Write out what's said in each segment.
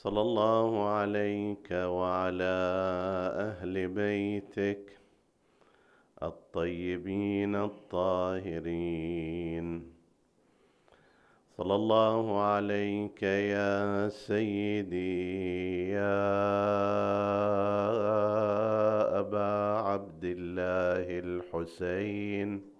صلى الله عليك وعلى أهل بيتك الطيبين الطاهرين. صلى الله عليك يا سيدي يا أبا عبد الله الحسين.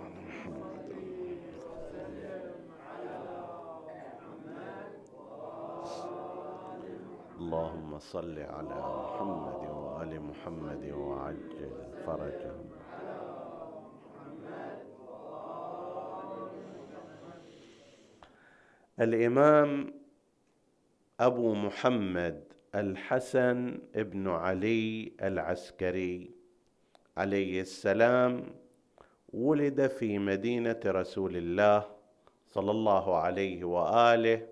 اللهم صل على محمد وآل محمد وعجل فرجهم الإمام أبو محمد الحسن بن علي العسكري عليه السلام ولد في مدينة رسول الله صلى الله عليه وآله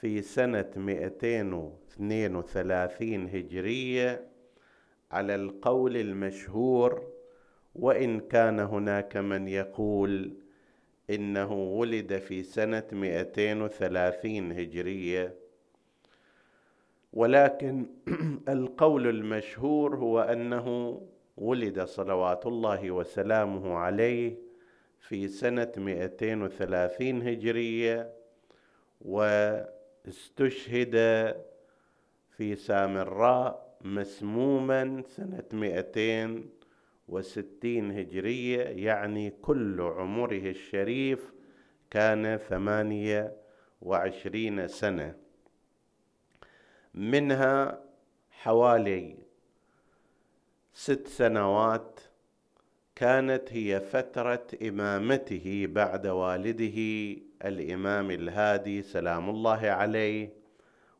في سنة 232 هجرية على القول المشهور وإن كان هناك من يقول إنه ولد في سنة 230 هجرية. ولكن القول المشهور هو أنه ولد صلوات الله وسلامه عليه في سنة 230 هجرية واستشهد في سامراء مسموما سنة 260 هجرية يعني كل عمره الشريف كان ثمانية وعشرين سنة. منها حوالي ست سنوات كانت هي فترة إمامته بعد والده الإمام الهادي سلام الله عليه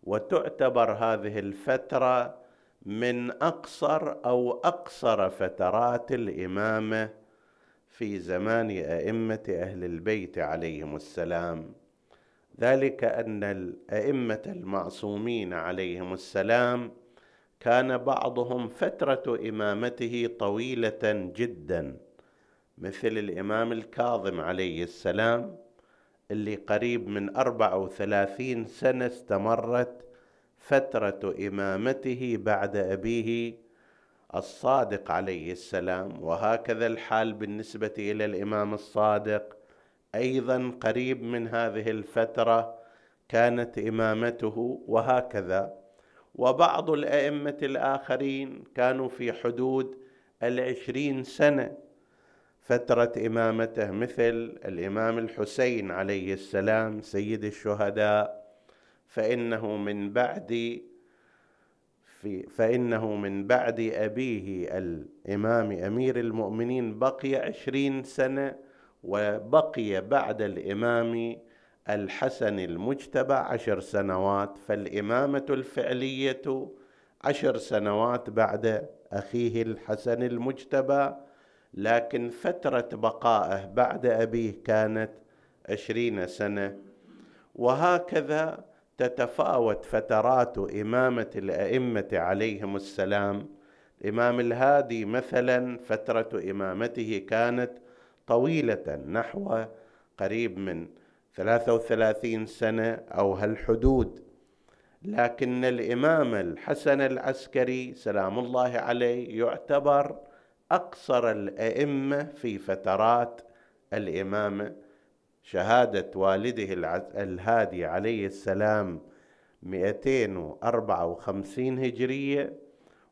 وتعتبر هذه الفترة من أقصر أو أقصر فترات الامامه في زمان أئمة أهل البيت عليهم السلام. ذلك أن الأئمة المعصومين عليهم السلام كان بعضهم فترة إمامته طويلة جدا مثل الإمام الكاظم عليه السلام. اللي قريب من أربع وثلاثين سنة استمرت فترة إمامته بعد أبيه الصادق عليه السلام. وهكذا الحال بالنسبة إلى الإمام الصادق. أيضا قريب من هذه الفترة كانت إمامته وهكذا. وبعض الأئمة الآخرين كانوا في حدود العشرين سنة. فترة إمامته مثل الإمام الحسين عليه السلام سيد الشهداء. فإنه من بعد في فإنه من بعد أبيه الإمام أمير المؤمنين بقي عشرين سنة وبقي بعد الإمام الحسن المجتبى عشر سنوات. فالإمامة الفعلية عشر سنوات بعد أخيه الحسن المجتبى. لكن فترة بقائه بعد أبيه كانت عشرين سنة. وهكذا تتفاوت فترات إمامة الأئمة عليهم السلام. الإمام الهادي مثلا فترة إمامته كانت طويلة نحو قريب من ثلاثة وثلاثين سنة أو هالحدود. لكن الإمام الحسن العسكري سلام الله عليه يعتبر أقصر الأئمة في فترات الإمامة شهادة والده الهادي عليه السلام 254 هجرية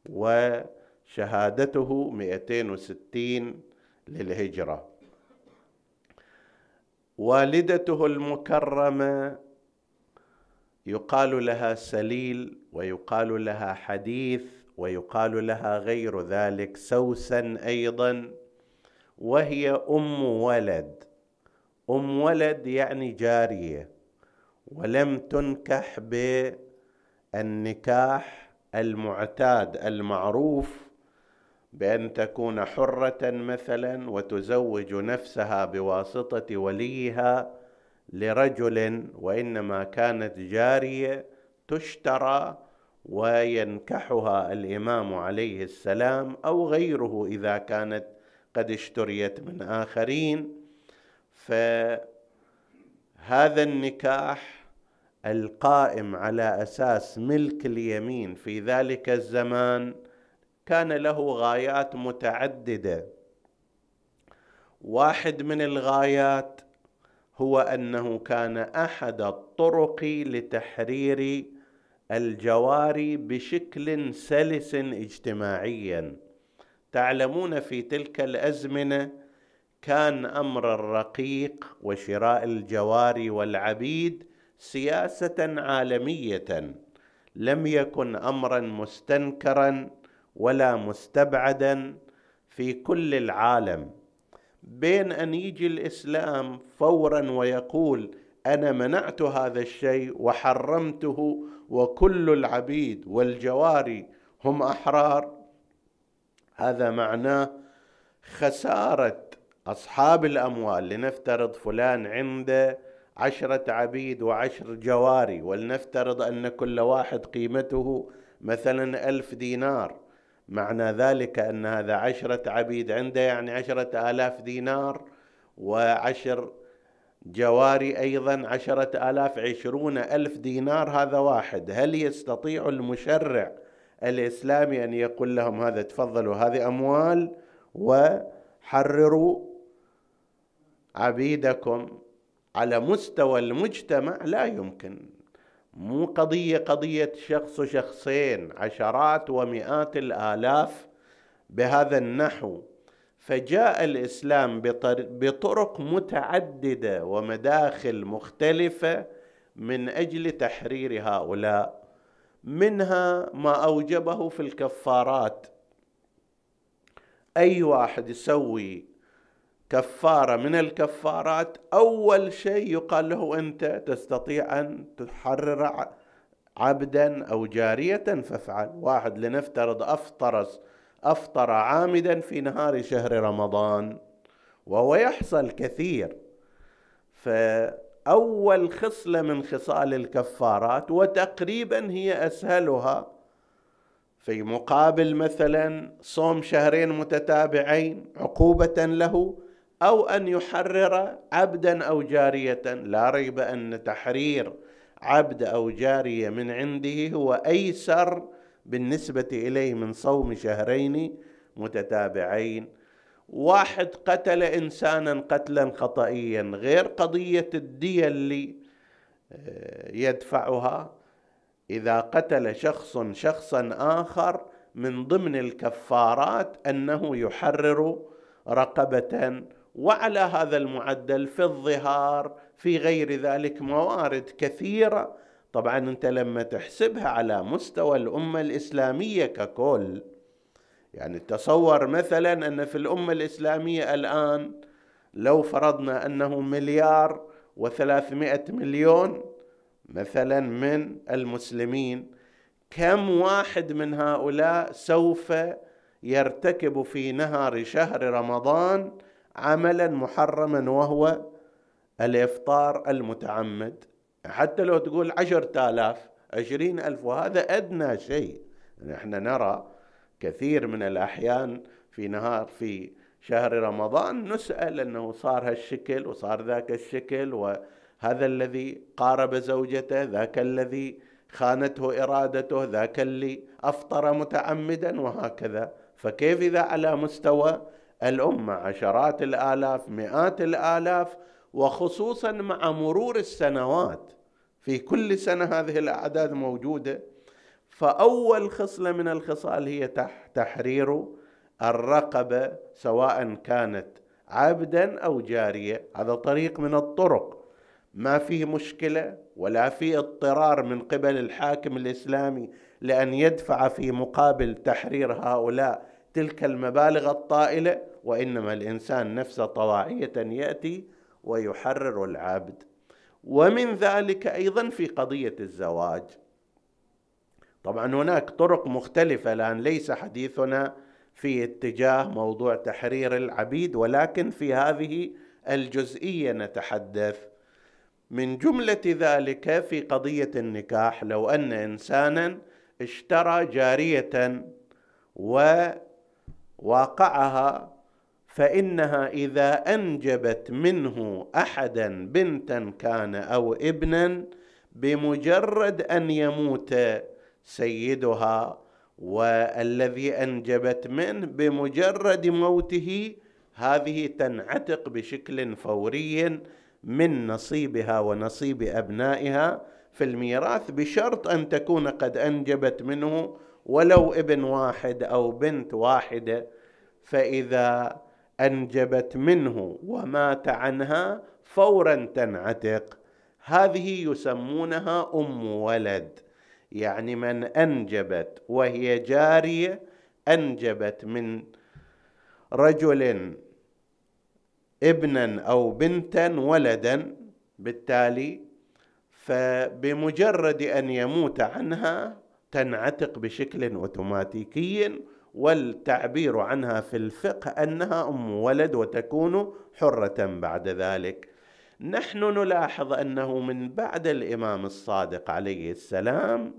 وشهادته 260 للهجرة. والدته المكرمة يقال لها سليل ويقال لها حديث ويقال لها غير ذلك سوسن أيضا وهي أم ولد. أم ولد يعني جارية. ولم تنكح بالنكاح المعتاد المعروف بأن تكون حرة مثلا وتزوج نفسها بواسطة وليها لرجل وإنما كانت جارية تشترى وينكحها الإمام عليه السلام أو غيره إذا كانت قد اشتريت من آخرين. فهذا النكاح القائم على أساس ملك اليمين في ذلك الزمان كان له غايات متعددة. واحد من الغايات هو أنه كان أحد الطرق لتحرير الجواري بشكل سلس اجتماعيا. تعلمون في تلك الأزمنة كان أمر الرقيق وشراء الجواري والعبيد سياسة عالمية. لم يكن امرا مستنكرا ولا مستبعدا في كل العالم. بين أن يجي الإسلام فورا ويقول أنا منعت هذا الشيء وحرمته وكل العبيد والجواري هم أحرار. هذا معناه خسارة أصحاب الأموال. لنفترض فلان عنده عشرة عبيد وعشر جواري ولنفترض أن كل واحد قيمته مثلا ألف دينار. معنى ذلك أن هذا عشرة عبيد عنده يعني عشرة آلاف دينار وعشر جواري أيضا عشرة آلاف عشرون ألف دينار هذا واحد. هل يستطيع المشرع الإسلامي أن يقول لهم هذا تفضلوا هذه أموال وحرروا عبيدكم على مستوى المجتمع؟ لا يمكن. مو قضية قضية شخص وشخصين عشرات ومئات الآلاف بهذا النحو. فجاء الإسلام بطرق متعددة ومداخل مختلفة من أجل تحرير هؤلاء. منها ما أوجبه في الكفارات. أي واحد يسوي كفارة من الكفارات أول شيء يقال له أنت تستطيع أن تحرر عبدا أو جارية فافعل. واحد لنفترض أفطر أفطر عامدا في نهار شهر رمضان وهو يحصل كثير. فأول خصلة من خصال الكفارات وتقريبا هي أسهلها في مقابل مثلا صوم شهرين متتابعين عقوبة له أو أن يحرر عبدا أو جارية. لا ريب أن تحرير عبد أو جارية من عنده هو أيسر بالنسبة إليه من صوم شهرين متتابعين. واحد قتل إنسانا قتلا خطئيا غير قضية الدية اللي آه، يدفعها. إذا قتل شخص شخصا آخر من ضمن الكفارات أنه يحرر رقبة. وعلى هذا المعدل في الظهار في غير ذلك موارد كثيرة طبعا أنت لما تحسبها على مستوى الأمة الإسلامية ككل يعني تصور مثلا أن في الأمة الإسلامية الآن لو فرضنا أنه مليار وثلاثمائة مليون مثلا من المسلمين كم واحد من هؤلاء سوف يرتكب في نهار شهر رمضان عملا محرما وهو الإفطار المتعمد؟ حتى لو تقول عشرة آلاف عشرين ألف وهذا أدنى شيء. نحن نرى كثير من الأحيان في نهار في شهر رمضان نسأل أنه صار هالشكل وصار ذاك الشكل وهل هذا الذي قارب زوجته ذاك الذي خانته إرادته ذاك اللي أفطر متعمدا وهكذا. فكيف إذا على مستوى الأمة؟ عشرات الآلاف مئات الآلاف وخصوصا مع مرور السنوات. في كل سنة هذه الأعداد موجودة. فأول خصلة من الخصال هي تحرير الرقبة سواء كانت عبدا أو جارية. هذا طريق من الطرق. ما فيه مشكلة ولا في اضطرار من قبل الحاكم الإسلامي لأن يدفع في مقابل تحرير هؤلاء تلك المبالغ الطائلة وإنما الإنسان نفسه طواعية يأتي ويحرر العبد. ومن ذلك أيضا في قضية الزواج. طبعا هناك طرق مختلفة الآن ليس حديثنا في اتجاه موضوع تحرير العبيد ولكن في هذه الجزئية نتحدث. من جملة ذلك في قضية النكاح لو أن انسانا اشترى جارية وواقعها فإنها إذا أنجبت منه أحدا بنتا كان أو ابنا بمجرد أن يموت سيدها والذي أنجبت منه بمجرد موته هذه تنعتق بشكل فوري من نصيبها ونصيب أبنائها في الميراث بشرط أن تكون قد أنجبت منه ولو ابن واحد أو بنت واحدة. فإذا أنجبت منه ومات عنها فورا تنعتق. هذه يسمونها أم ولد يعني من أنجبت وهي جارية أنجبت من رجل ابنا أو بنتا ولدا بالتالي فبمجرد أن يموت عنها تنعتق بشكل أوتوماتيكي والتعبير عنها في الفقه أنها أم ولد وتكون حرة بعد ذلك. نحن نلاحظ أنه من بعد الإمام الصادق عليه السلام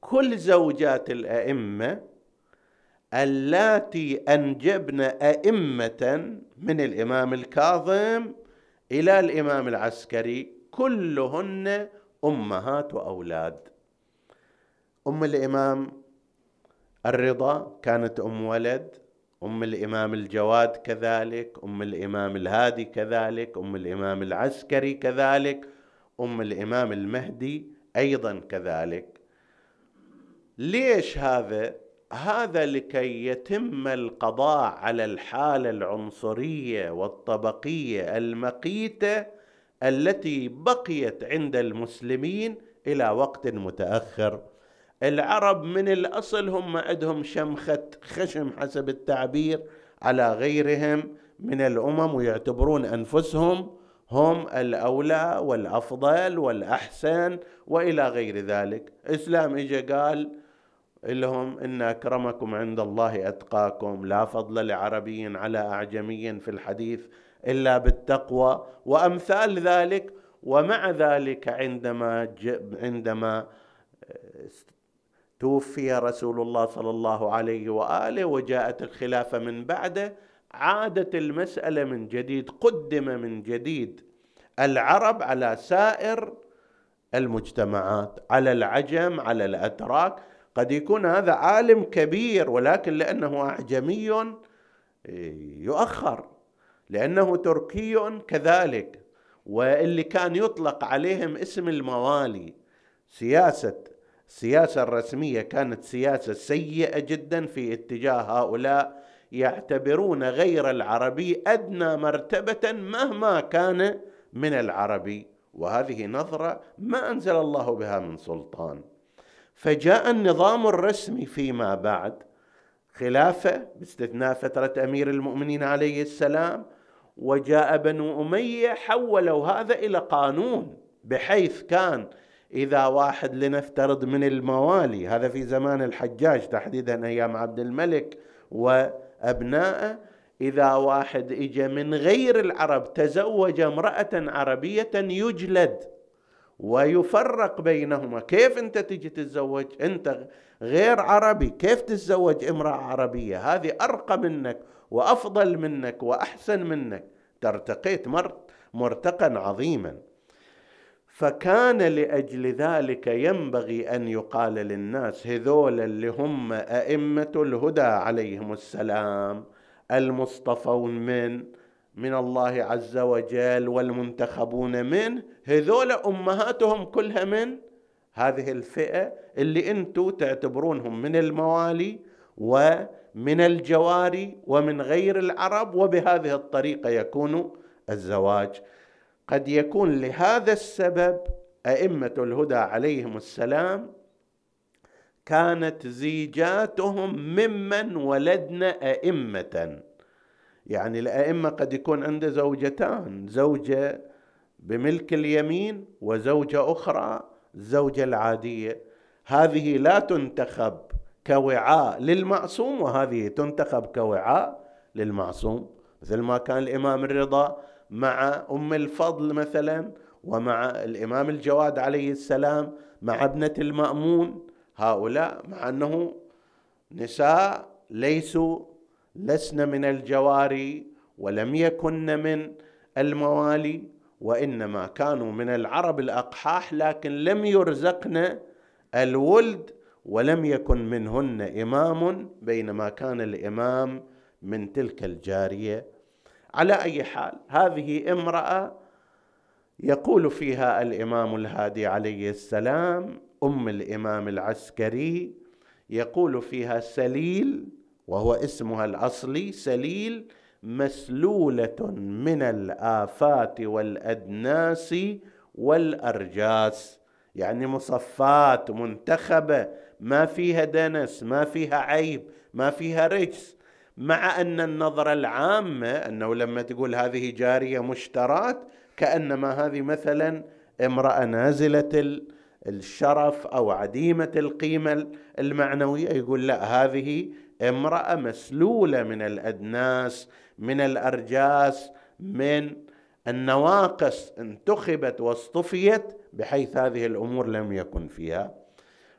كل زوجات الأئمة اللاتي أنجبن أئمة من الإمام الكاظم إلى الإمام العسكري كلهن أمهات وأولاد. أم الإمام الرضا كانت أم ولد أم الإمام الجواد كذلك أم الإمام الهادي كذلك أم الإمام العسكري كذلك أم الإمام المهدي أيضا كذلك. ليش هذا؟ هذا لكي يتم القضاء على الحالة العنصرية والطبقية المقيتة التي بقيت عند المسلمين إلى وقت متأخر. العرب من الأصل هم عندهم شمخة خشم حسب التعبير على غيرهم من الأمم ويعتبرون أنفسهم هم الأولى والأفضل والأحسن وإلى غير ذلك. إسلام اجى قال لهم إن أكرمكم عند الله أتقاكم لا فضل لعربي على اعجمي في الحديث إلا بالتقوى. وأمثال ذلك ومع ذلك عندما عندما توفي رسول الله صلى الله عليه وآله وجاءت الخلافة من بعده عادت المسألة من جديد قدم من جديد العرب على سائر المجتمعات على العجم على الأتراك. قد يكون هذا عالم كبير ولكن لأنه أعجمي يؤخر لأنه تركي كذلك. واللي كان يطلق عليهم اسم الموالي سياسة السياسة الرسمية كانت سياسة سيئة جدا في اتجاه هؤلاء يعتبرون غير العربي أدنى مرتبة مهما كان من العربي. وهذه نظرة ما أنزل الله بها من سلطان. فجاء النظام الرسمي فيما بعد خلافة باستثناء فترة أمير المؤمنين عليه السلام وجاء بنو أمية حولوا هذا إلى قانون بحيث كان إذا واحد لنفترض من الموالي هذا في زمان الحجاج تحديدا أيام عبد الملك وأبنائه. إذا واحد اجى من غير العرب تزوج امرأة عربية يجلد ويفرق بينهما. كيف أنت تجي تتزوج؟ أنت غير عربي. كيف تتزوج امرأة عربية؟ هذه أرقى منك وأفضل منك وأحسن منك. ترتقيت مرتقا عظيما. فكان لأجل ذلك ينبغي أن يقال للناس هذول اللي هم أئمة الهدى عليهم السلام المصطفون من من الله عز وجل والمنتخبون منه هذول أمهاتهم كلها من؟ هذه الفئة اللي أنتم تعتبرونهم من الموالي ومن الجواري ومن غير العرب وبهذه الطريقة يكون الزواج قد يكون لهذا السبب أئمة الهدى عليهم السلام كانت زيجاتهم ممن ولدنا أئمة. يعني الأئمة قد يكون عنده زوجتان زوجة بملك اليمين وزوجة أخرى الزوجه العادية. هذه لا تنتخب كوعاء للمعصوم وهذه تنتخب كوعاء للمعصوم مثل ما كان الإمام الرضا مع أم الفضل مثلا ومع الإمام الجواد عليه السلام مع ابنة المأمون. هؤلاء مع أنه نساء ليسوا لسن من الجواري ولم يكن من الموالي وإنما كانوا من العرب الأقحاح لكن لم يرزقن الولد ولم يكن منهن إمام بينما كان الإمام من تلك الجارية. على أي حال. هذه امرأة يقول فيها الإمام الهادي عليه السلام أم الإمام العسكري يقول فيها سليل وهو اسمها الأصلي سليل مسلولة من الآفات والأدناس والأرجاس. يعني مصفات منتخبة ما فيها دنس ما فيها عيب ما فيها رجس. مع أن النظره العامه أنه لما تقول هذه جارية مشترات كأنما هذه مثلا امرأة نازلة الشرف أو عديمة القيمة المعنوية يقول لا هذه امرأة مسلولة من الأدناس من الأرجاس من النواقص انتخبت واصطفيت بحيث هذه الأمور لم يكن فيها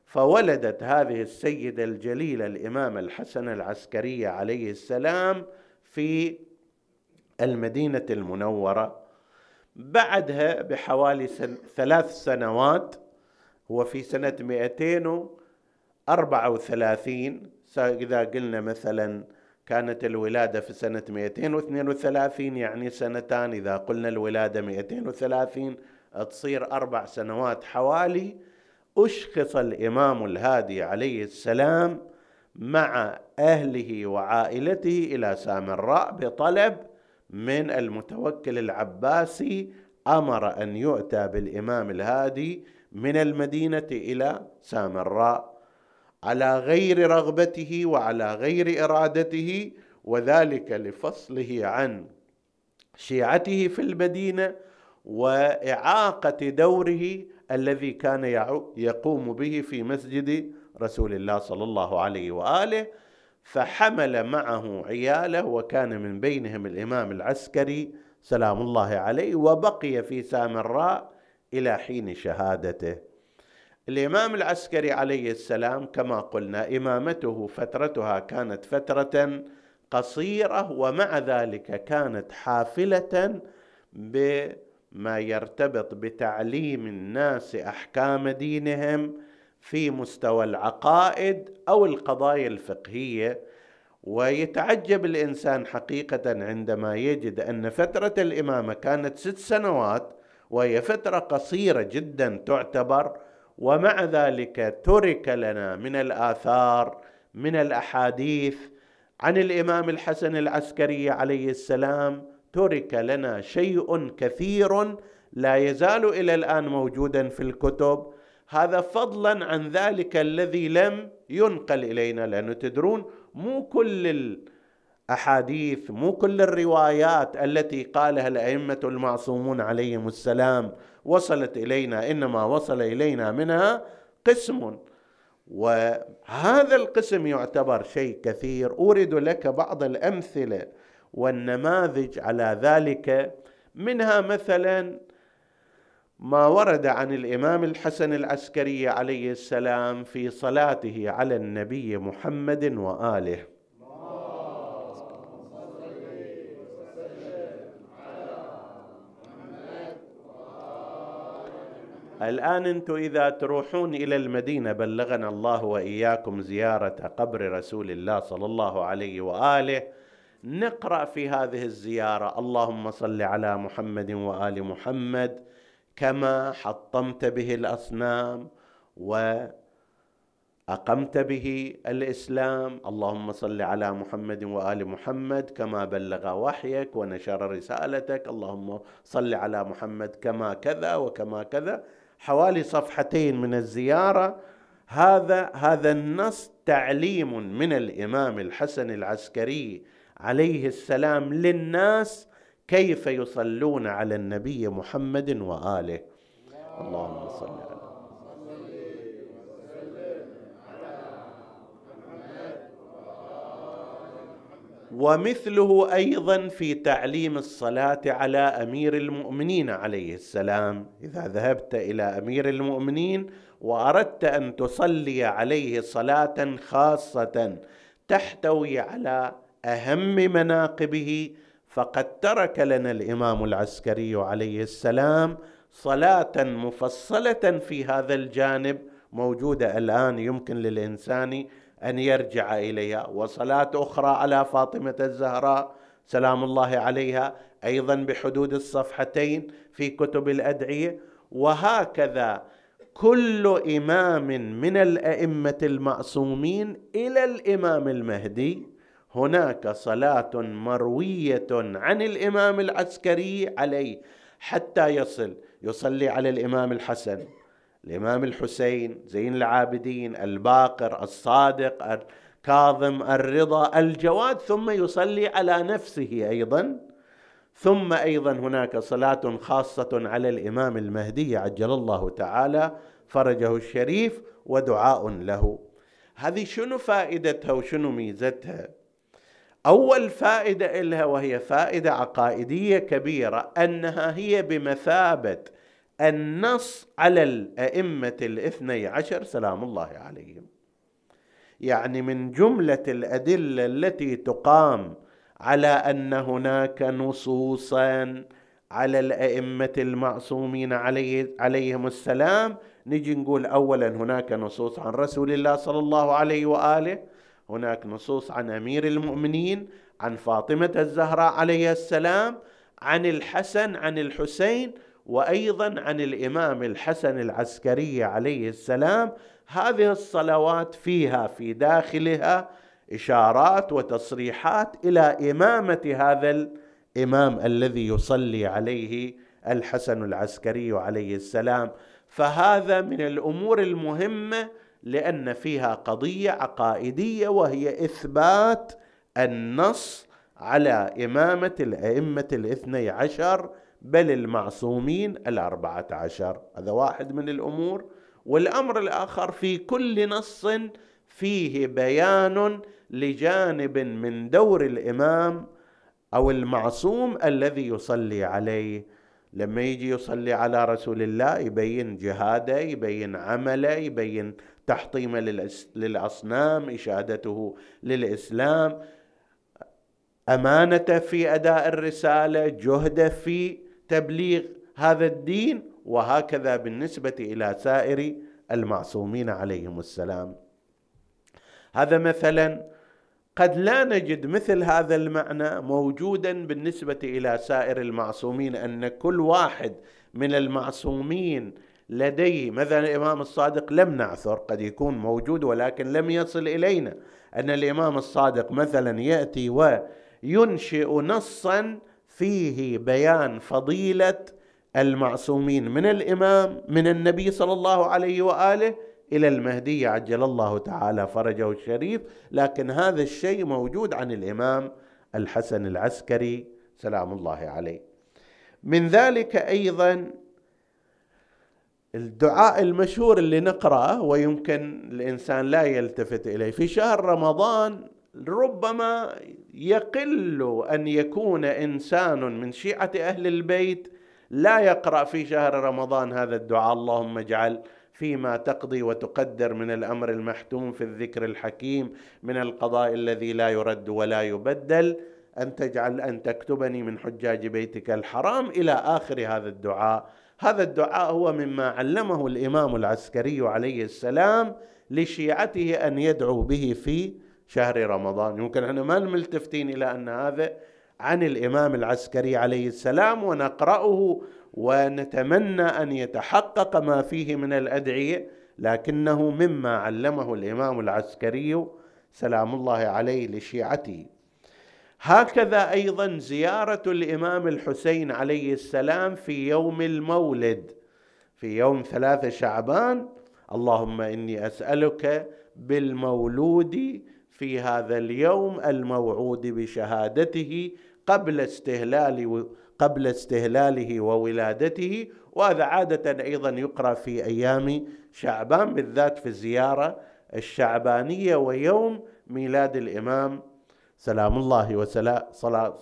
فولدت هذه السيدة الجليلة الإمام الحسن العسكري عليه السلام في المدينة المنورة. بعدها بحوالي ثلاث سنوات هو في سنة 234 إذا قلنا مثلا كانت الولادة في سنة 232 يعني سنتان إذا قلنا الولادة 230 تصير أربع سنوات حوالي. أشخص الإمام الهادي عليه السلام مع أهله وعائلته إلى سامراء بطلب من المتوكل العباسي أمر أن يؤتى بالإمام الهادي من المدينة إلى سامراء على غير رغبته وعلى غير إرادته وذلك لفصله عن شيعته في المدينة وإعاقة دوره الذي كان يقوم به في مسجد رسول الله صلى الله عليه وآله فحمل معه عياله وكان من بينهم الإمام العسكري سلام الله عليه وبقي في سامراء إلى حين شهادته. الإمام العسكري عليه السلام كما قلنا إمامته فترتها كانت فترة قصيرة ومع ذلك كانت حافلة بما يرتبط بتعليم الناس أحكام دينهم في مستوى العقائد أو القضايا الفقهية ويتعجب الإنسان حقيقة عندما يجد أن فترة الإمامة كانت ست سنوات وهي فترة قصيرة جدا تعتبر ومع ذلك ترك لنا من الآثار من الأحاديث عن الإمام الحسن العسكري عليه السلام ترك لنا شيء كثير لا يزال إلى الآن موجودا في الكتب. هذا فضلا عن ذلك الذي لم ينقل إلينا لأنه تدرون مو كل الأحاديث مو كل الروايات التي قالها الأئمة المعصومون عليهم السلام وصلت إلينا إنما وصل إلينا منها قسم. وهذا القسم يعتبر شيء كثير. أورد لك بعض الأمثلة. والنماذج على ذلك. منها مثلا ما ورد عن الإمام الحسن العسكري عليه السلام في صلاته على النبي محمد وآله. الآن أنتم إذا تروحون إلى المدينة بلغنا الله وإياكم زيارة قبر رسول الله صلى الله عليه وآله. نقرأ في هذه الزيارة. اللهم صل على محمد وآل محمد كما حطمت به الأصنام و اقمت به الإسلام. اللهم صل على محمد وآل محمد كما بلغ وحيك ونشر رسالتك. اللهم صل على محمد كما كذا وكما كذا. حوالي صفحتين من الزيارة. هذا هذا النص تعليم من الإمام الحسن العسكري عليه السلام للناس كيف يصلون على النبي محمد وآله. اللهم صل على ومثله أيضا في تعليم الصلاة على أمير المؤمنين عليه السلام. إذا ذهبت إلى أمير المؤمنين وأردت أن تصلي عليه صلاة خاصة تحتوي على أهم مناقبه فقد ترك لنا الإمام العسكري عليه السلام صلاة مفصلة في هذا الجانب موجودة الآن يمكن للإنسان أن يرجع إليها. وصلاة أخرى على فاطمة الزهراء سلام الله عليها أيضا بحدود الصفحتين في كتب الأدعية. وهكذا كل إمام من الأئمة المعصومين إلى الإمام المهدي هناك صلاة مروية عن الإمام العسكري عليه حتى يصل يصلي على الإمام الحسن. الإمام الحسين زين العابدين الباقر الصادق الكاظم الرضا الجواد ثم يصلي على نفسه أيضا. ثم أيضا هناك صلاة خاصة على الإمام المهدي عجل الله تعالى فرجه الشريف ودعاء له. هذه شنو فائدتها وشنو ميزتها؟ أول فائدة لها وهي فائدة عقائدية كبيرة أنها هي بمثابة النص على الأئمة الاثني عشر سلام الله عليهم. يعني من جملة الأدلة التي تقام على أن هناك نصوصا على الأئمة المعصومين عليه عليهم السلام نجي نقول أولا هناك نصوص عن رسول الله صلى الله عليه وآله هناك نصوص عن أمير المؤمنين عن فاطمة الزهراء عليه السلام عن الحسن عن الحسين وأيضا عن الإمام الحسن العسكري عليه السلام. هذه الصلوات فيها في داخلها إشارات وتصريحات إلى إمامة هذا الإمام الذي يصلي عليه الحسن العسكري عليه السلام. فهذا من الأمور المهمة لأن فيها قضية عقائدية وهي إثبات النص على إمامة الأئمة الاثني عشر بل المعصومين الأربعة عشر. هذا واحد من الأمور. والأمر الآخر في كل نص فيه بيان لجانب من دور الإمام أو المعصوم الذي يصلي عليه. لما يجي يصلي على رسول الله يبين جهاده يبين عمله يبين تحطيمه للأصنام إشادته للإسلام أمانته في أداء الرسالة جهده في تبليغ هذا الدين وهكذا بالنسبة إلى سائر المعصومين عليهم السلام. هذا مثلا قد لا نجد مثل هذا المعنى موجودا بالنسبة إلى سائر المعصومين أن كل واحد من المعصومين لديه. مثلا الإمام الصادق لم نعثر قد يكون موجود ولكن لم يصل إلينا. أن الإمام الصادق مثلا يأتي وينشئ نصا فيه بيان فضيلة المعصومين من الإمام من النبي صلى الله عليه وآله إلى المهدي. عجل الله تعالى فرجه الشريف. لكن هذا الشيء موجود عن الإمام الحسن العسكري. سلام الله عليه. من ذلك أيضا الدعاء المشهور اللي نقرأه ويمكن الإنسان لا يلتفت إليه. في شهر رمضان ربما يقل أن يكون إنسان من شيعة أهل البيت لا يقرأ في شهر رمضان هذا الدعاء. اللهم اجعل فيما تقضي وتقدر من الأمر المحتوم في الذكر الحكيم من القضاء الذي لا يرد ولا يبدل أن تجعل أن تكتبني من حجاج بيتك الحرام إلى آخر هذا الدعاء. هذا الدعاء هو مما علمه الإمام العسكري عليه السلام لشيعته أن يدعوا به في شهر رمضان. يمكن إحنا ما ملتفتين إلى أن هذا عن الإمام العسكري عليه السلام ونقرأه ونتمنى أن يتحقق ما فيه من الأدعية لكنه مما علمه الإمام العسكري سلام الله عليه لشيعته. هكذا أيضا زيارة الإمام الحسين عليه السلام في يوم المولد في يوم ثلاثة شعبان. اللهم إني أسألك بالمولود في هذا اليوم الموعود بشهادته قبل استهلال قبل استهلاله وولادته. وهذا عادة أيضا يقرأ في أيام شعبان بالذات في الزيارة الشعبانية ويوم ميلاد الإمام سلام الله وسلا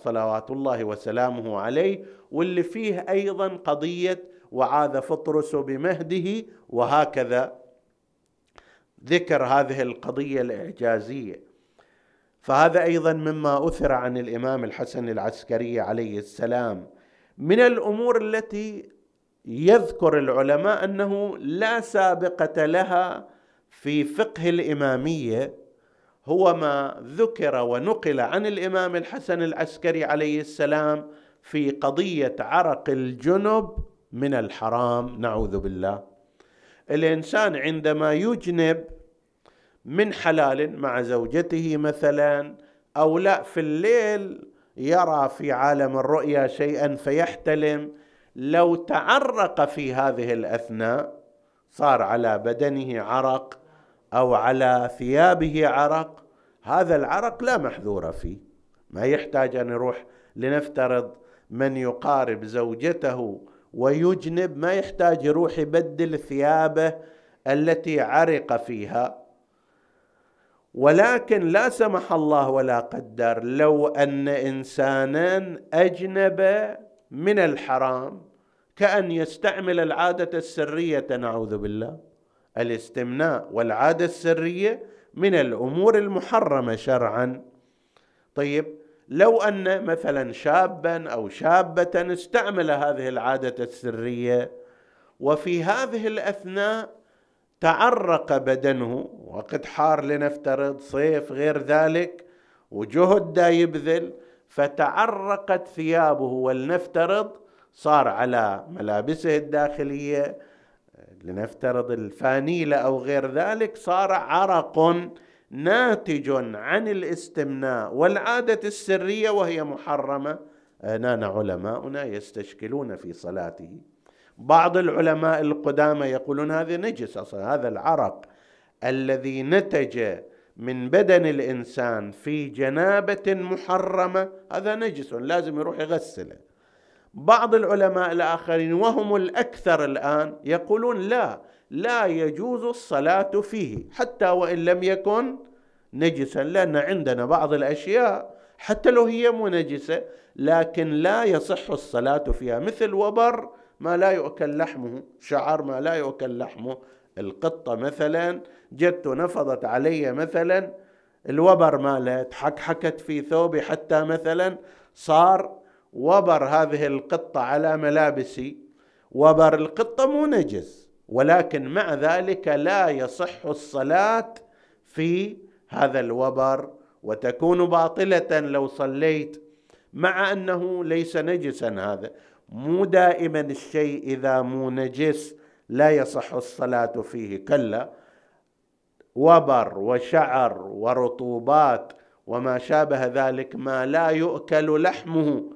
صلوات الله وسلامه عليه واللي فيه أيضا قضية وعاذ فطرس بمهده وهكذا ذكر هذه القضية الإعجازية. فهذا أيضا مما أثر عن الإمام الحسن العسكري عليه السلام. من الأمور التي يذكر العلماء أنه لا سابقة لها في فقه الإمامية هو ما ذكر ونقل عن الإمام الحسن العسكري عليه السلام في قضية عرق الجنب من الحرام. نعوذ بالله. الإنسان عندما يجنب من حلال مع زوجته مثلا أو لا في الليل يرى في عالم الرؤيا شيئا فيحتلم لو تعرق في هذه الأثناء صار على بدنه عرق أو على ثيابه عرق هذا العرق لا محذور فيه. ما يحتاج أن يروح لنفترض من يقارب زوجته ويجنب ما يحتاج يروح يبدل ثيابه التي عرق فيها. ولكن لا سمح الله ولا قدر لو أن إنسانا أجنب من الحرام كأن يستعمل العادة السرية نعوذ بالله. الاستمناء والعادة السرية من الأمور المحرمة شرعا. طيب لو أن مثلا شابا أو شابة استعمل هذه العادة السرية وفي هذه الأثناء تعرق بدنه وقد حار لنفترض صيف غير ذلك وجهد دا يبذل فتعرقت ثيابه ولنفترض صار على ملابسه الداخلية لنفترض الفانيله أو غير ذلك صار عرق ناتج عن الاستمناء والعادة السرية وهي محرمة. نان علماؤنا يستشكلون في صلاته. بعض العلماء القدامى يقولون هذا نجس أصلا هذا العرق الذي نتج من بدن الإنسان في جنابة محرمة هذا نجس لازم يروح يغسله. بعض العلماء الآخرين وهم الأكثر الآن يقولون لا لا يجوز الصلاة فيه حتى وإن لم يكن نجسا لأن عندنا بعض الأشياء حتى لو هي منجسه لكن لا يصح الصلاة فيها مثل وبر ما لا يؤكل لحمه شعر ما لا يؤكل لحمه القطة مثلا جت نفضت علي مثلا الوبر مالت حكحكت في ثوبي حتى مثلا صار وبر هذه القطة على ملابسي. وبر القطة مو نجس ولكن مع ذلك لا يصح الصلاة في هذا الوبر. وتكون باطلة لو صليت مع أنه ليس نجسا هذا. مو دائما الشيء إذا مو نجس لا يصح الصلاة فيه. كلا وبر وشعر ورطوبات وما شابه ذلك ما لا يؤكل لحمه.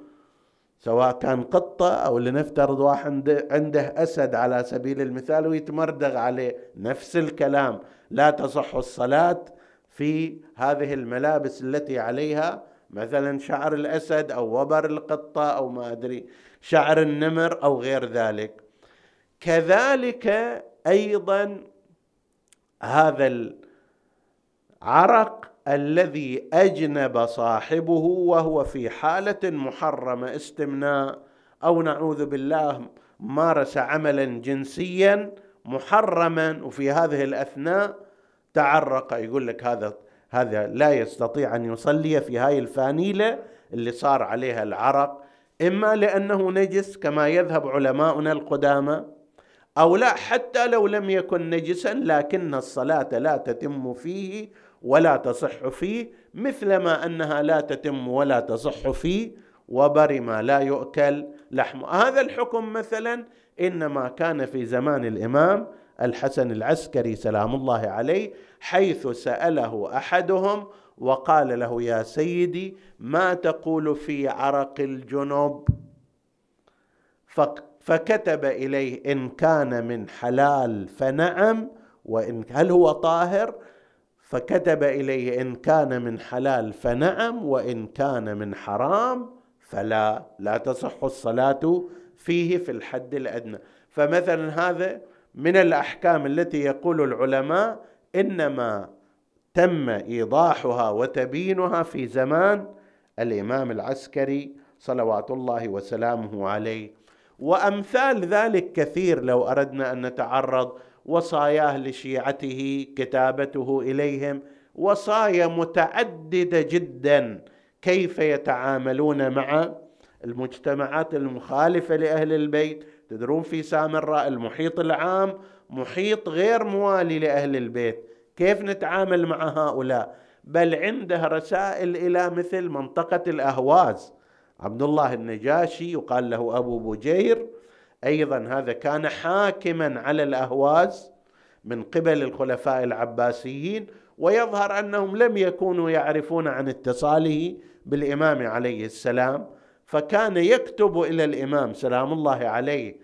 سواء كان قطة أو لنفترض واحد عنده أسد على سبيل المثال ويتمردغ عليه. نفس الكلام. لا تصح الصلاة في هذه الملابس التي عليها مثلا شعر الأسد أو وبر القطة أو ما أدري شعر النمر أو غير ذلك. كذلك أيضا هذا العرق الذي أجنب صاحبه وهو في حالة محرمة استمناء أو نعوذ بالله مارس عملا جنسيا محرما وفي هذه الأثناء تعرق يقول لك هذا هذا لا يستطيع أن يصلي في هاي الفانيلة اللي صار عليها العرق. إما لأنه نجس كما يذهب علماؤنا القدامى أو لا حتى لو لم يكن نجسا لكن الصلاة لا تتم فيه ولا تصح فيه مثلما أنها لا تتم ولا تصح فيه وبر ما لا يؤكل لحمه هذا الحكم مثلا إنما كان في زمان الإمام الحسن العسكري سلام الله عليه حيث سأله أحدهم وقال له يا سيدي ما تقول في عرق الجنوب؟ فكتب إليه إن كان من حلال فنعم وان هل هو طاهر؟ فكتب إليه إن كان من حلال فنعم وإن كان من حرام فلا لا تصح الصلاة فيه في الحد الأدنى. فمثلا هذا من الأحكام التي يقول العلماء إنما تم إيضاحها وتبيينها في زمان الإمام العسكري صلوات الله وسلامه عليه. وأمثال ذلك كثير لو أردنا أن نتعرض وصاياه لشيعته كتابته إليهم وصايا متعددة جدا كيف يتعاملون مع المجتمعات المخالفة لأهل البيت. تدرون في سامراء المحيط العام محيط غير موالي لأهل البيت. كيف نتعامل مع هؤلاء؟ بل عنده رسائل إلى مثل منطقة الأهواز. عبد الله النجاشي يقال له أبو بجير أيضا هذا كان حاكما على الأهواز من قبل الخلفاء العباسيين ويظهر أنهم لم يكونوا يعرفون عن اتصاله بالإمام عليه السلام. فكان يكتب إلى الإمام سلام الله عليه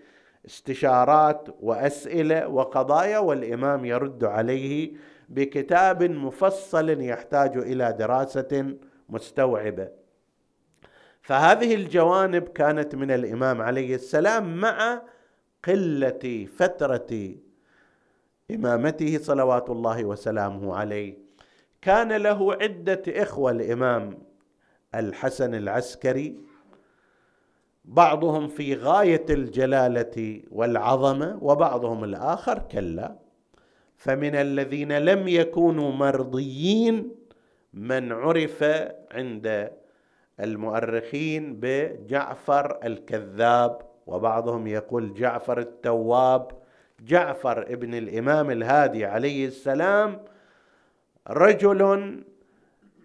استشارات وأسئلة وقضايا والإمام يرد عليه بكتاب مفصل يحتاج إلى دراسة مستوعبة. فهذه الجوانب كانت من الإمام عليه السلام مع قلة فترة إمامته صلوات الله وسلامه عليه. كان له عدة إخوة الإمام الحسن العسكري بعضهم في غاية الجلالة والعظمة وبعضهم الآخر كلا. فمن الذين لم يكونوا مرضيين من عرف عند المؤرخين بجعفر الكذاب وبعضهم يقول جعفر التواب. جعفر ابن الإمام الهادي عليه السلام رجل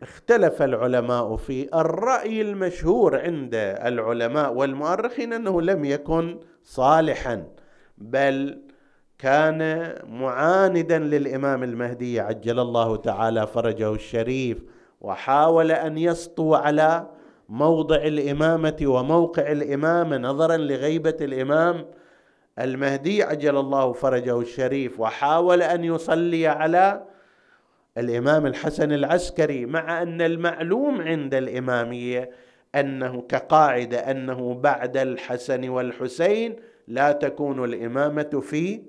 اختلف العلماء في الرأي المشهور عند العلماء والمؤرخين أنه لم يكن صالحا بل كان معاندا للإمام المهدي عجل الله تعالى فرجه الشريف وحاول أن يسطو على موضع الإمامة وموقع الامامه نظرا لغيبة الإمام. المهدي عجل الله فرجه الشريف وحاول أن يصلي على الإمام الحسن العسكري مع أن المعلوم عند الإمامية أنه كقاعدة أنه بعد الحسن والحسين لا تكون الإمامة في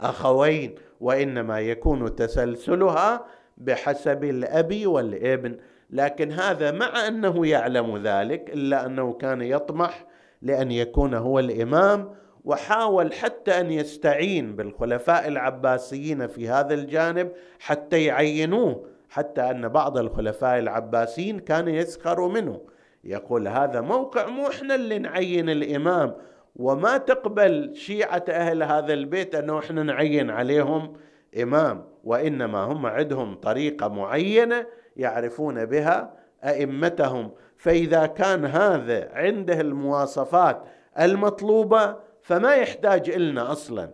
أخوين وإنما يكون تسلسلها بحسب الأب والابن. لكن هذا مع أنه يعلم ذلك إلا أنه كان يطمح لأن يكون هو الإمام وحاول حتى أن يستعين بالخلفاء العباسيين في هذا الجانب حتى يعينوه حتى أن بعض الخلفاء العباسيين كان يسخر منه. يقول هذا موقع مو إحنا اللي نعين الإمام وما تقبل شيعة أهل هذا البيت أنه إحنا نعين عليهم إمام وإنما هم عندهم طريقة معينة يعرفون بها أئمتهم. فإذا كان هذا عنده المواصفات المطلوبة فما يحتاج إلنا أصلا.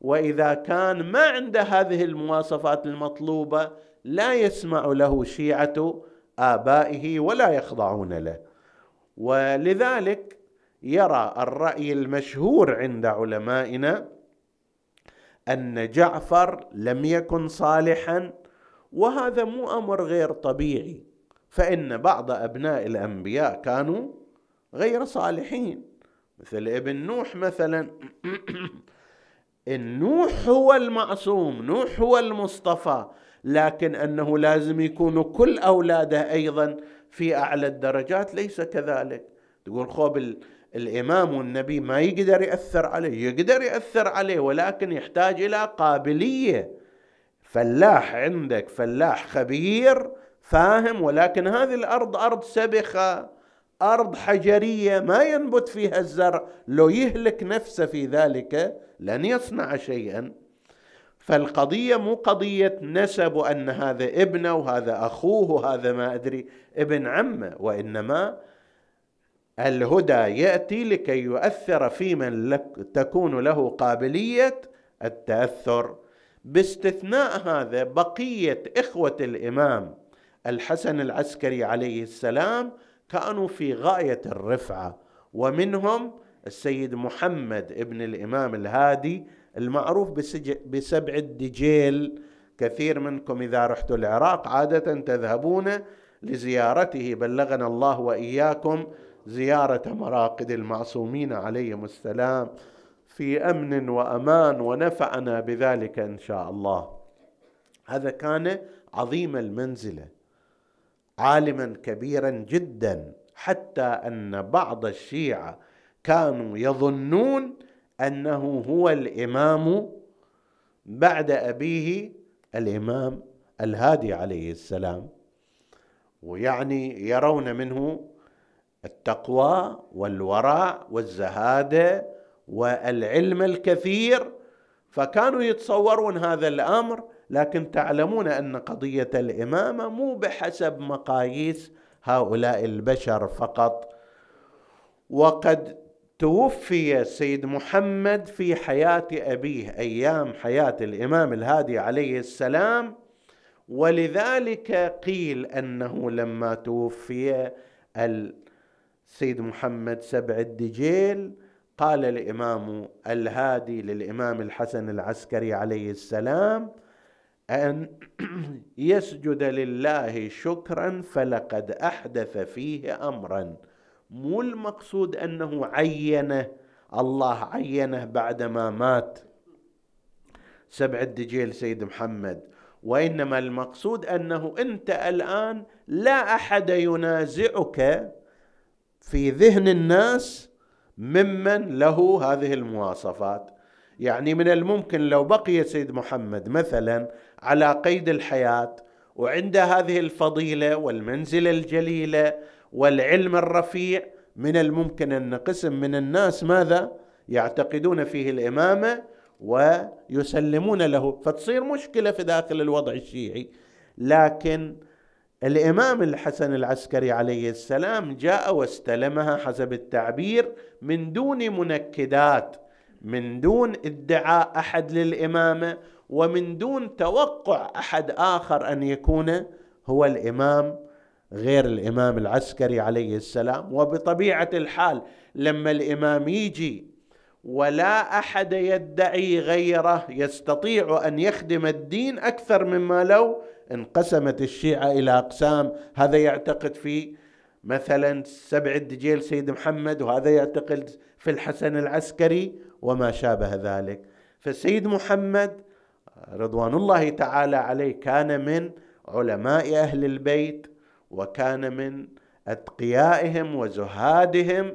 وإذا كان ما عنده هذه المواصفات المطلوبة لا يسمع له شيعة آبائه ولا يخضعون له. ولذلك يرى الرأي المشهور عند علمائنا أن جعفر لم يكن صالحا وهذا مو أمر غير طبيعي. فإن بعض أبناء الأنبياء كانوا غير صالحين. مثل ابن نوح مثلا. النوح هو المعصوم نوح هو المصطفى لكن أنه لازم يكونوا كل أولاده أيضا في أعلى الدرجات ليس كذلك. تقول خوب الإمام والنبي ما يقدر يأثر عليه يقدر يأثر عليه ولكن يحتاج إلى قابلية. فلاح عندك فلاح خبير فاهم؟ ولكن هذه الأرض أرض سبخة أرض حجرية ما ينبت فيها الزرع. لو يهلك نفسه في ذلك لن يصنع شيئا. فالقضية مو قضية نسب أن هذا ابنه وهذا أخوه وهذا ما أدري ابن عمه وإنما الهدى يأتي لكي يؤثر في من تكون له قابلية التأثر. باستثناء هذا بقية إخوة الإمام الحسن العسكري عليه السلام كانوا في غاية الرفعة ومنهم السيد محمد ابن الإمام الهادي المعروف بسبع الدجيل. كثير منكم إذا رحتوا العراق عادة تذهبون لزيارته. بلغنا الله وإياكم زيارة مراقد المعصومين عليهم السلام. في أمن وأمان ونفعنا بذلك إن شاء الله. هذا كان عظيم المنزلة عالما كبيرا جدا حتى أن بعض الشيعة كانوا يظنون أنه هو الإمام بعد أبيه الإمام الهادي عليه السلام. ويعني يرون منه التقوى والورع والزهادة والعلم الكثير فكانوا يتصورون هذا الأمر لكن تعلمون أن قضية الإمامة مو بحسب مقاييس هؤلاء البشر فقط. وقد توفي السيد محمد في حياة أبيه أيام حياة الإمام الهادي عليه السلام. ولذلك قيل أنه لما توفي السيد محمد سبع الدجيل قال الإمام الهادي للإمام الحسن العسكري عليه السلام أن يسجد لله شكرا فلقد أحدث فيه امرا. مو المقصود أنه عينه الله عينه بعدما مات. سبع الدجيل سيد محمد. وإنما المقصود أنه أنت الآن لا أحد ينازعك في ذهن الناس ممن له هذه المواصفات. يعني من الممكن لو بقي سيد محمد مثلا على قيد الحياة وعند هذه الفضيلة والمنزلة الجليلة والعلم الرفيع من الممكن أن قسم من الناس ماذا؟ يعتقدون فيه الإمامة ويسلمون له. فتصير مشكلة في داخل الوضع الشيعي. لكن الإمام الحسن العسكري عليه السلام جاء واستلمها حسب التعبير من دون منكدات من دون ادعاء أحد للامامه ومن دون توقع أحد آخر أن يكون هو الإمام غير الإمام العسكري عليه السلام. وبطبيعة الحال لما الإمام يجي ولا أحد يدعي غيره. يستطيع أن يخدم الدين أكثر مما لو انقسمت الشيعة إلى أقسام. هذا يعتقد في مثلا سبع الدجيل سيد محمد وهذا يعتقد في الحسن العسكري وما شابه ذلك. فسيد محمد رضوان الله تعالى عليه كان من علماء أهل البيت وكان من أتقيائهم وزهادهم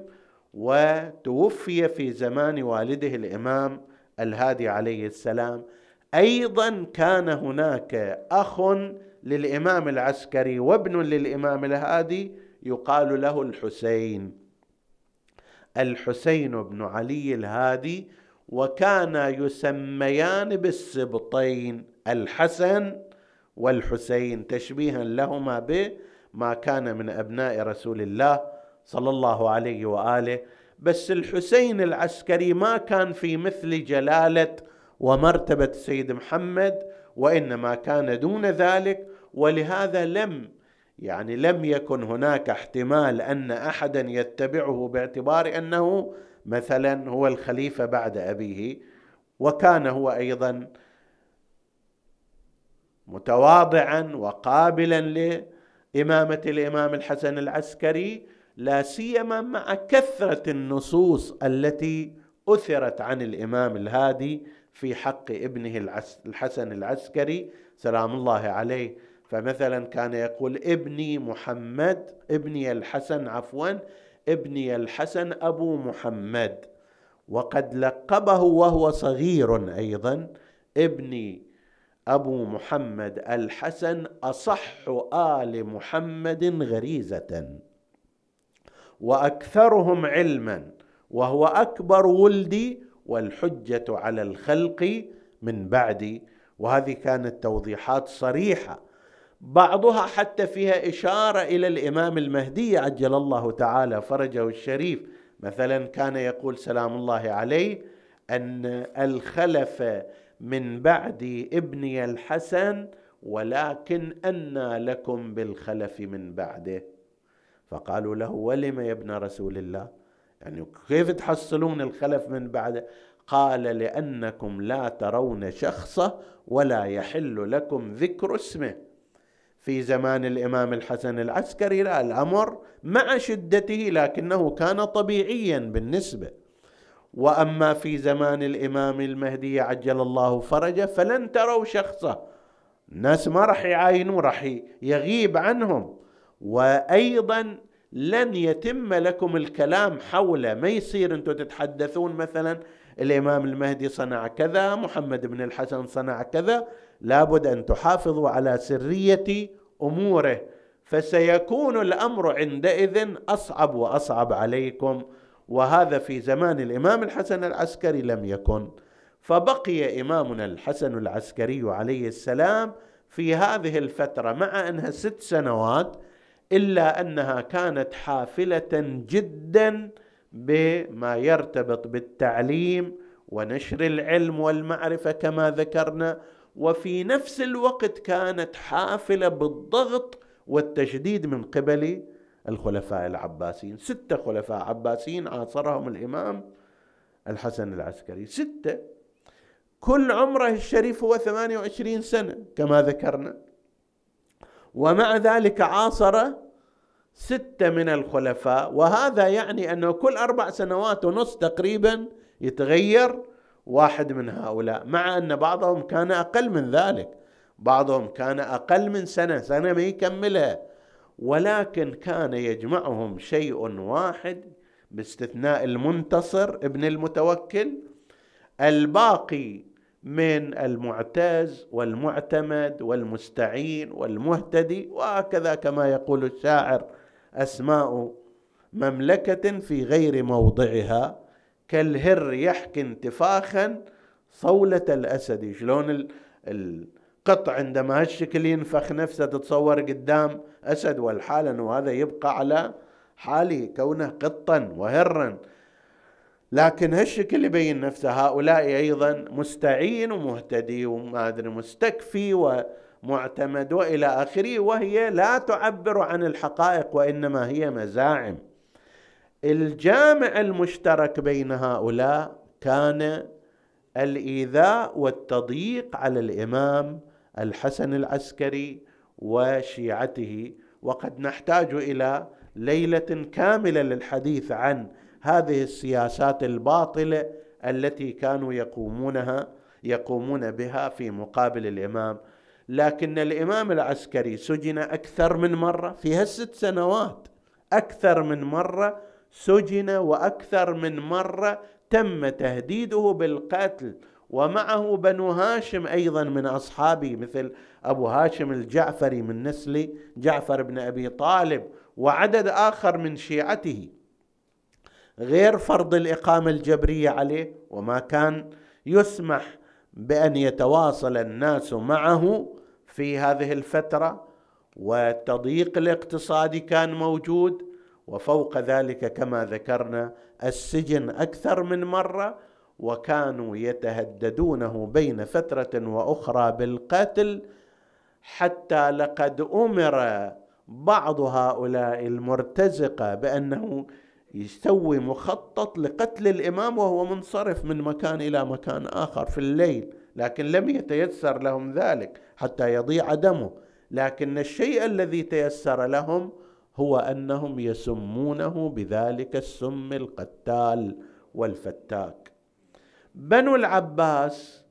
وتوفي في زمان والده الإمام الهادي عليه السلام. أيضا كان هناك أخ للإمام العسكري وابن للإمام الهادي يقال له الحسين. الحسين بن علي الهادي وكان يسميان بالسبطين الحسن والحسين تشبيها لهما بما كان من أبناء رسول الله. صلى الله عليه وآله بس الحسين العسكري ما كان في مثل جلالة ومرتبة سيد محمد وإنما كان دون ذلك ولهذا لم يعني لم يكن هناك احتمال أن احدا يتبعه باعتبار أنه مثلا هو الخليفة بعد أبيه وكان هو أيضا متواضعا وقابلا لإمامة الإمام الحسن العسكري لا سيما مع كثرة النصوص التي أثرت عن الإمام الهادي في حق ابنه الحسن العسكري سلام الله عليه. فمثلا كان يقول ابني محمد ابني الحسن عفوا ابني الحسن أبو محمد. وقد لقبه وهو صغير أيضا ابني أبو محمد الحسن أصح آل محمد غريزة. وأكثرهم علما وهو أكبر ولدي والحجة على الخلق من بعدي وهذه كانت توضيحات صريحة بعضها حتى فيها إشارة إلى الإمام المهدي عجل الله تعالى فرجه الشريف. مثلا كان يقول سلام الله عليه أن الخلف من بعد ابني الحسن ولكن أنى لكم بالخلف من بعده. فقالوا له ولم يا ابن رسول الله؟ يعني كيف تحصلون الخلف من بعده قال لأنكم لا ترون شخصه ولا يحل لكم ذكر اسمه. في زمان الإمام الحسن العسكري لا الأمر مع شدته لكنه كان طبيعيا بالنسبة. وأما في زمان الإمام المهدي عجل الله فرجه فلن تروا شخصه. الناس ما راح يعاينوا راح يغيب عنهم. وأيضا لن يتم لكم الكلام حوله ما يصير أنتم تتحدثون مثلا الإمام المهدي صنع كذا محمد بن الحسن صنع كذا لابد أن تحافظوا على سرية أموره. فسيكون الأمر عندئذ أصعب وأصعب عليكم. وهذا في زمان الإمام الحسن العسكري لم يكن. فبقي إمامنا الحسن العسكري عليه السلام في هذه الفترة مع أنها ست سنوات إلا أنها كانت حافلة جدا بما يرتبط بالتعليم ونشر العلم والمعرفة كما ذكرنا. وفي نفس الوقت كانت حافلة بالضغط والتشديد من قبل الخلفاء العباسيين. ستة خلفاء عباسيين عاصرهم الإمام الحسن العسكري. ستة. كل عمره الشريف هو 28 سنة كما ذكرنا. ومع ذلك عاصر ستة من الخلفاء. وهذا يعني أنه كل أربع سنوات ونص تقريبا يتغير واحد من هؤلاء مع أن بعضهم كان أقل من ذلك. بعضهم كان أقل من سنة سنة ما يكملها. ولكن كان يجمعهم شيء واحد باستثناء المنتصر ابن المتوكل. الباقي من المعتز والمعتمد والمستعين والمهتدي وهكذا كما يقول الشاعر أسماء مملكة في غير موضعها كالهر يحكي انتفاخا صولة الأسد. شلون القط عندما هالشكل ينفخ نفسه تتصور قدام أسد والحال أنه هذا يبقى على حاله كونه قطا وهرا. لكن هالشكل يبين نفسه هؤلاء أيضا مستعين ومهتدي وما أدري مستكفي ومعتمد وإلى آخره وهي لا تعبر عن الحقائق وإنما هي مزاعم. الجامع المشترك بين هؤلاء كان الإيذاء والتضييق على الإمام الحسن العسكري وشيعته. وقد نحتاج إلى ليلة كاملة للحديث عن هذه السياسات الباطلة التي كانوا يقومونها يقومون بها في مقابل الإمام. لكن الإمام العسكري سجن أكثر من مرة في هالست سنوات. أكثر من مرة سجن وأكثر من مرة تم تهديده بالقتل. ومعه بنو هاشم أيضا من أصحابه مثل أبو هاشم الجعفري من نسل جعفر بن أبي طالب وعدد آخر من شيعته. غير فرض الإقامة الجبرية عليه وما كان يسمح بأن يتواصل الناس معه في هذه الفترة والتضييق الاقتصادي كان موجود وفوق ذلك كما ذكرنا السجن أكثر من مرة وكانوا يتهددونه بين فترة وأخرى بالقتل حتى لقد أمر بعض هؤلاء المرتزقة بأنه يسوي مخطط لقتل الإمام وهو منصرف من مكان إلى مكان آخر في الليل لكن لم يتيسر لهم ذلك حتى يضيع دمه. لكن الشيء الذي تيسر لهم هو أنهم يسمونه بذلك السم القتال والفتاك. بنو العباس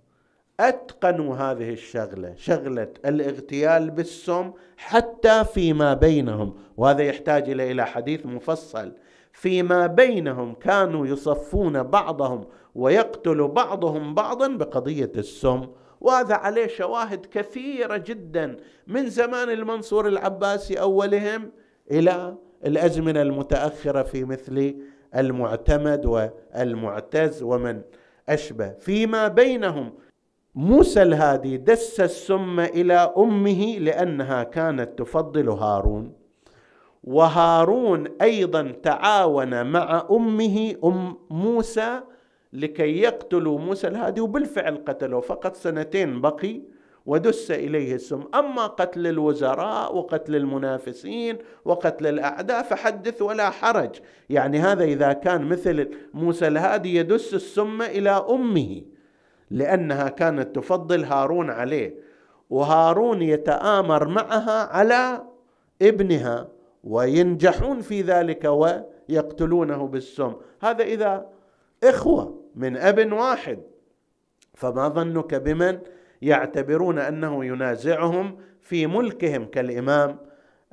أتقنوا هذه الشغلة شغلة الاغتيال بالسم حتى فيما بينهم وهذا يحتاج إلى حديث مفصل. فيما بينهم كانوا يصفون بعضهم ويقتل بعضهم بعضا بقضية السم. وهذا عليه شواهد كثيرة جدا من زمان المنصور العباسي أولهم إلى الأزمنة المتأخرة في مثل المعتمد والمعتز ومن أشبه. فيما بينهم موسى الهادي دس السم إلى أمه لأنها كانت تفضل هارون. وهارون أيضا تعاون مع أمه أم موسى لكي يقتلوا موسى الهادي وبالفعل قتلوه. فقط سنتين بقي ودس إليه السم. أما قتل الوزراء وقتل المنافسين وقتل الأعداء فحدث ولا حرج. يعني هذا إذا كان مثل موسى الهادي يدس السم إلى أمه لأنها كانت تفضل هارون عليه. وهارون يتآمر معها على ابنها. وينجحون في ذلك ويقتلونه بالسم. هذا إذا إخوة من أب واحد فما ظنك بمن يعتبرون أنه ينازعهم في ملكهم كالإمام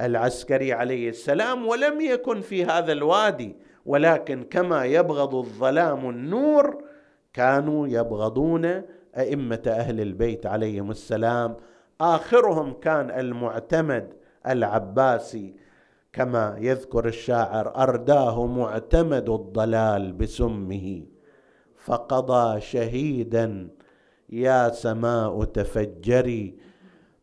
العسكري عليه السلام ولم يكن في هذا الوادي ولكن كما يبغض الظلام النور كانوا يبغضون أئمة أهل البيت عليهم السلام. آخرهم كان المعتمد العباسي كما يذكر الشاعر أرداه معتمد الضلال بسمه فقضى شهيدا يا سماء تفجري.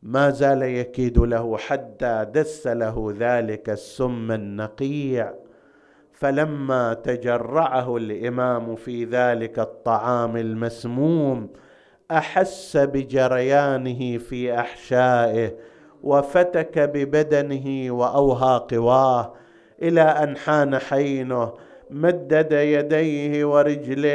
ما زال يكيد له حتى دس له ذلك السم النقيع. فلما تجرعه الإمام في ذلك الطعام المسموم أحس بجريانه في أحشائه. وفتك ببدنه وأوهى قواه إلى أن حان حينه مدد يديه ورجليه.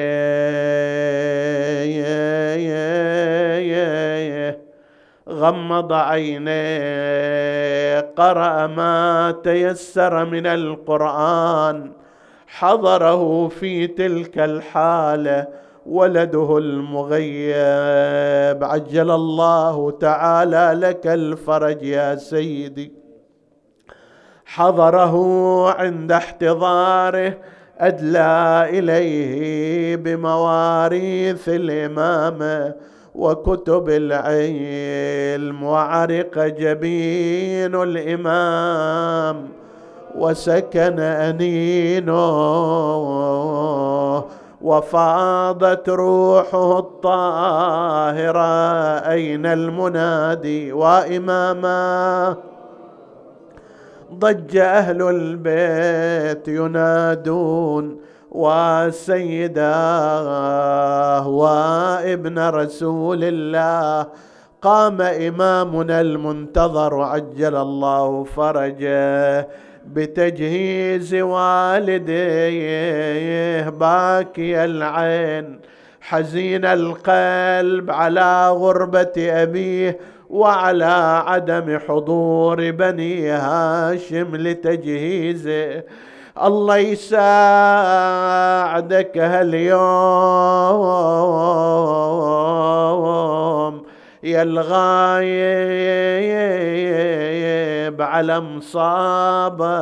غمض عينيه قرأ ما تيسر من القرآن حضره في تلك الحالة. ولده المغيب. عجل الله تعالى لك الفرج يا سيدي. حضره عند احتضاره أدلى إليه بمواريث الإمامة وكتب العلم وعرق جبين الإمام. وسكن أنينه وفاضت روحه الطاهرة أين المنادي وإماما؟ ضج أهل البيت ينادون وسيداه وابن رسول الله. قام إمامنا المنتظر عجل الله فرجه. بتجهيز والديه باكي العين حزين القلب على غربة أبيه وعلى عدم حضور بني هاشم لتجهيزه الله يساعدك هاليوم. يا الغايب على مصابة.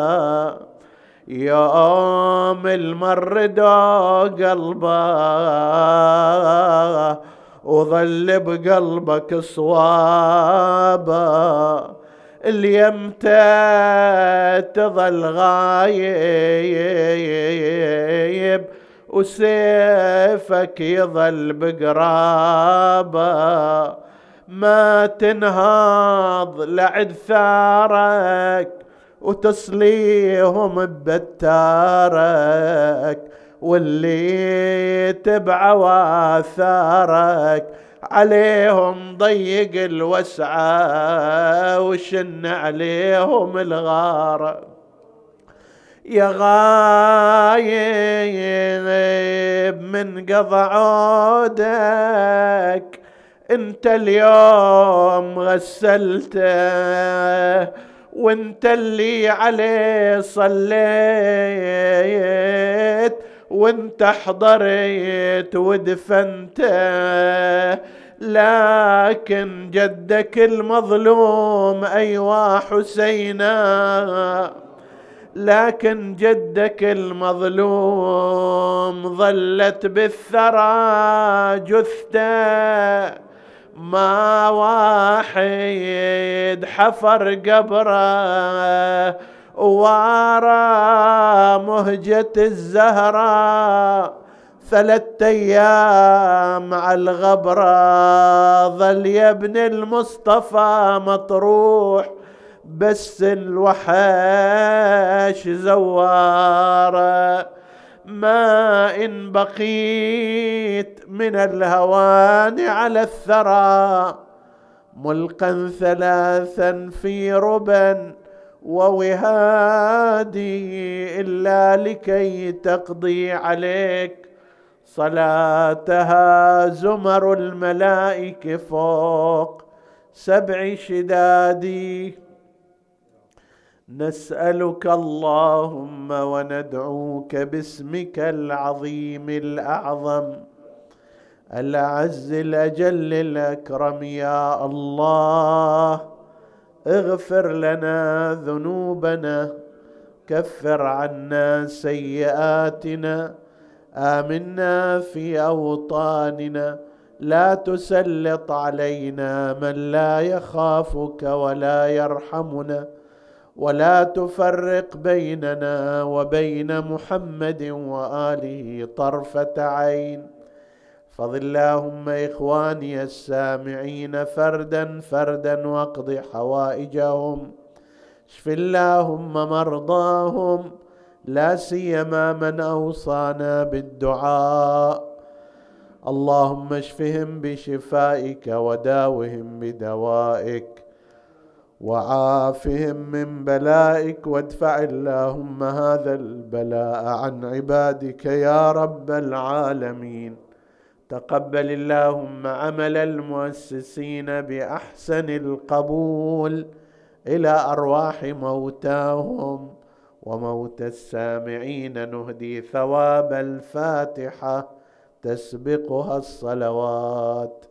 يوم المرد قلبه وظل بقلبك صوابا اليمتى تظل غايب وسيفك يظل بقرابه. ما تنهض لعد ثارك وتصليهم ببتارك واللي تبع واثارك عليهم ضيق الوسعة وشن عليهم الغارة يا غايب من قضى عودك انت اليوم غسلته وانت اللي عليه صليت وانت حضريت ودفنت لكن جدك المظلوم ايوا حسينا. لكن جدك المظلوم ظلت بالثرى جثته. ما واحد حفر قبره وارى مهجة الزهراء ثلاثة أيام على الغبرة ظل يا ابن المصطفى مطروح بس الوحش زواره ما إن بقيت من الهوان على الثرى ملقا ثلاثا في ربا ووهادي إلا لكي تقضي عليك. صلاتها زمر الملائكة فوق سبع شدادي. نسألك اللهم وندعوك باسمك العظيم الأعظم الأعز الأجل الأكرم يا الله. اغفر لنا ذنوبنا كفر عنا سيئاتنا آمنا في أوطاننا. لا تسلط علينا من لا يخافك ولا يرحمنا. ولا تفرق بيننا وبين محمد وآله طرفة عين. فض اللهم إخواني السامعين فردا فردا واقض حوائجهم. اشف اللهم مرضاهم لا سيما من أوصانا بالدعاء. اللهم اشفهم بشفائك وداوهم بدوائك. وعافهم من بلائك وادفع اللهم هذا البلاء عن عبادك يا رب العالمين. تقبل اللهم عمل المؤسسين بأحسن القبول إلى أرواح موتاهم وموت السامعين. نهدي ثواب الفاتحة تسبقها الصلوات.